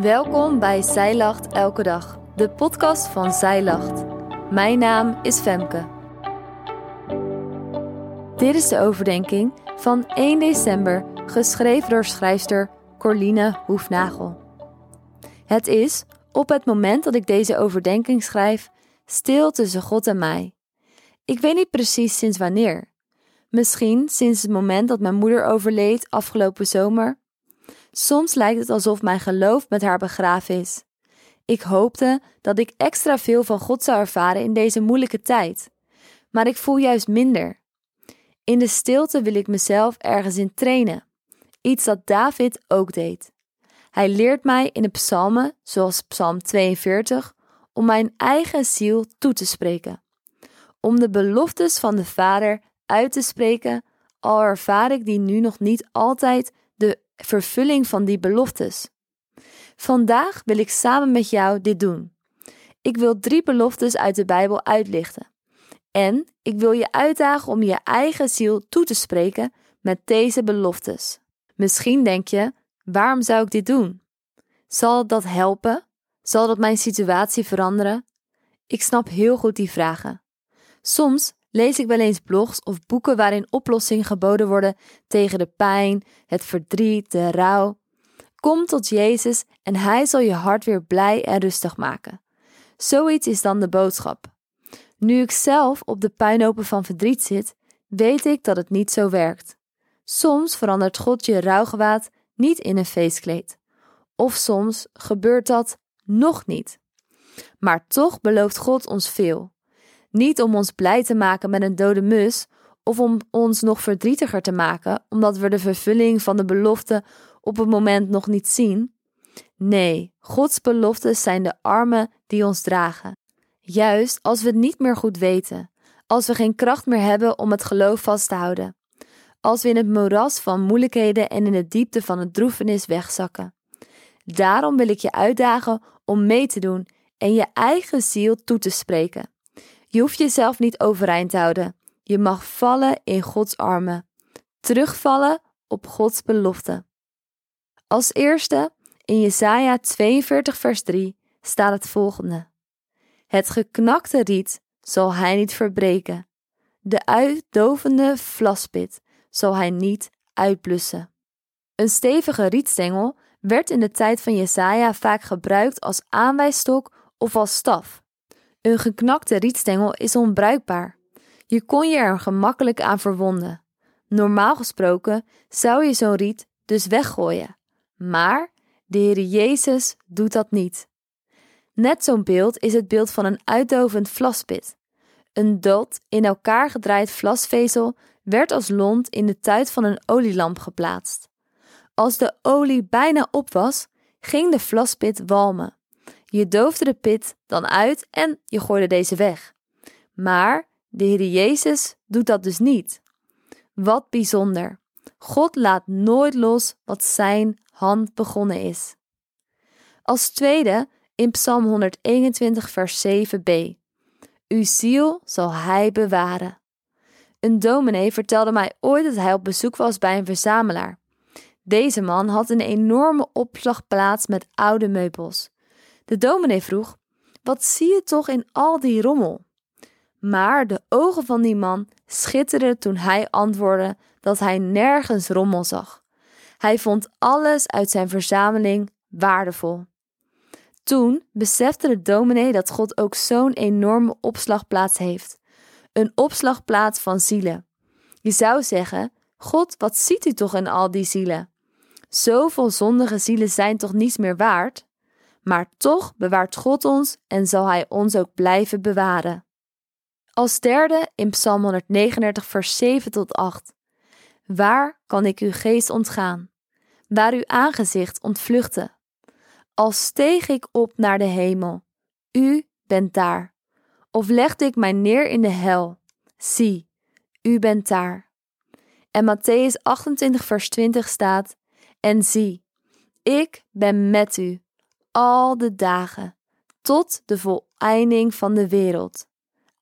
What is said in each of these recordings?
Welkom bij Zij Lacht Elke Dag, de podcast van Zij Lacht. Mijn naam is Femke. Dit is de overdenking van 1 december, geschreven door schrijfster Corline Hoefnagel. Het is, op het moment dat ik deze overdenking schrijf, stil tussen God en mij. Ik weet niet precies sinds wanneer. Misschien sinds het moment dat mijn moeder overleed afgelopen zomer. Soms lijkt het alsof mijn geloof met haar begraven is. Ik hoopte dat ik extra veel van God zou ervaren in deze moeilijke tijd, maar ik voel juist minder. In de stilte wil ik mezelf ergens in trainen, iets dat David ook deed. Hij leert mij in de psalmen, zoals Psalm 42, om mijn eigen ziel toe te spreken. Om de beloftes van de Vader uit te spreken, al ervaar ik die nu nog niet altijd vervulling van die beloftes. Vandaag wil ik samen met jou dit doen. Ik wil drie beloftes uit de Bijbel uitlichten. En ik wil je uitdagen om je eigen ziel toe te spreken met deze beloftes. Misschien denk je: waarom zou ik dit doen? Zal dat helpen? Zal dat mijn situatie veranderen? Ik snap heel goed die vragen. Soms lees ik wel eens blogs of boeken waarin oplossingen geboden worden tegen de pijn, het verdriet, de rouw. Kom tot Jezus en Hij zal je hart weer blij en rustig maken. Zoiets is dan de boodschap. Nu ik zelf op de puinhopen van verdriet zit, weet ik dat het niet zo werkt. Soms verandert God je rouwgewaad niet in een feestkleed. Of soms gebeurt dat nog niet. Maar toch belooft God ons veel. Niet om ons blij te maken met een dode mus of om ons nog verdrietiger te maken omdat we de vervulling van de belofte op het moment nog niet zien. Nee, Gods beloftes zijn de armen die ons dragen. Juist als we het niet meer goed weten, als we geen kracht meer hebben om het geloof vast te houden, als we in het moeras van moeilijkheden en in de diepte van het droefenis wegzakken. Daarom wil ik je uitdagen om mee te doen en je eigen ziel toe te spreken. Je hoeft jezelf niet overeind te houden. Je mag vallen in Gods armen. Terugvallen op Gods belofte. Als eerste, in Jesaja 42 vers 3, staat het volgende. Het geknakte riet zal hij niet verbreken. De uitdovende vlaspit zal hij niet uitblussen. Een stevige rietstengel werd in de tijd van Jesaja vaak gebruikt als aanwijsstok of als staf. Een geknakte rietstengel is onbruikbaar. Je kon je er gemakkelijk aan verwonden. Normaal gesproken zou je zo'n riet dus weggooien. Maar de Heer Jezus doet dat niet. Net zo'n beeld is het beeld van een uitdovend vlaspit. Een dood in elkaar gedraaid vlasvezel werd als lont in de tuit van een olielamp geplaatst. Als de olie bijna op was, ging de vlaspit walmen. Je doofde de pit dan uit en je gooide deze weg. Maar de Heer Jezus doet dat dus niet. Wat bijzonder. God laat nooit los wat zijn hand begonnen is. Als tweede in Psalm 121, vers 7b. Uw ziel zal hij bewaren. Een dominee vertelde mij ooit dat hij op bezoek was bij een verzamelaar. Deze man had een enorme opslagplaats met oude meubels. De dominee vroeg: Wat zie je toch in al die rommel? Maar de ogen van die man schitterden toen hij antwoordde dat hij nergens rommel zag. Hij vond alles uit zijn verzameling waardevol. Toen besefte de dominee dat God ook zo'n enorme opslagplaats heeft. Een opslagplaats van zielen. Je zou zeggen: God, wat ziet u toch in al die zielen? Zoveel zondige zielen zijn toch niets meer waard? Maar toch bewaart God ons en zal Hij ons ook blijven bewaren. Als derde in Psalm 139, vers 7 tot 8. Waar kan ik uw geest ontgaan? Waar uw aangezicht ontvluchten? Als steeg ik op naar de hemel, u bent daar. Of legde ik mij neer in de hel, zie, u bent daar. En Matthäus 28, vers 20 staat: En zie, ik ben met u al de dagen, tot de voleinding van de wereld.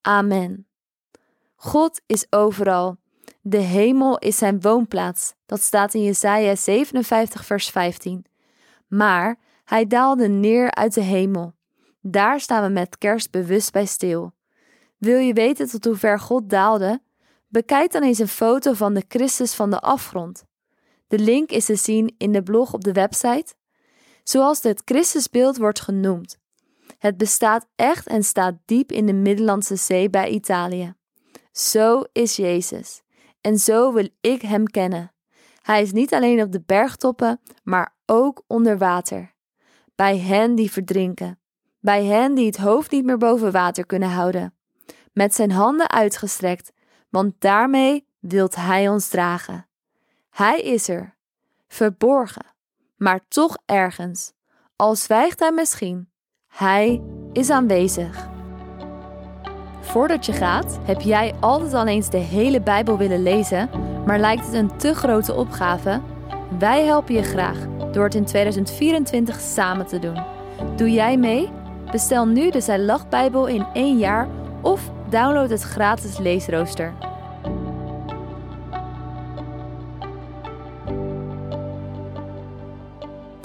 Amen. God is overal. De hemel is zijn woonplaats. Dat staat in Jesaja 57 vers 15. Maar Hij daalde neer uit de hemel. Daar staan we met kerst bewust bij stil. Wil je weten tot hoe ver God daalde? Bekijk dan eens een foto van de Christus van de afgrond. De link is te zien in de blog op de website. Zoals het Christusbeeld wordt genoemd. Het bestaat echt en staat diep in de Middellandse Zee bij Italië. Zo is Jezus. En zo wil ik Hem kennen. Hij is niet alleen op de bergtoppen, maar ook onder water. Bij hen die verdrinken. Bij hen die het hoofd niet meer boven water kunnen houden. Met zijn handen uitgestrekt, want daarmee wilt Hij ons dragen. Hij is er, verborgen, maar toch ergens. Al zwijgt Hij misschien, Hij is aanwezig. Voordat je gaat, heb jij altijd al eens de hele Bijbel willen lezen, maar lijkt het een te grote opgave? Wij helpen je graag door het in 2024 samen te doen. Doe jij mee? Bestel nu de Zij Lacht Bijbel in één jaar of download het gratis leesrooster.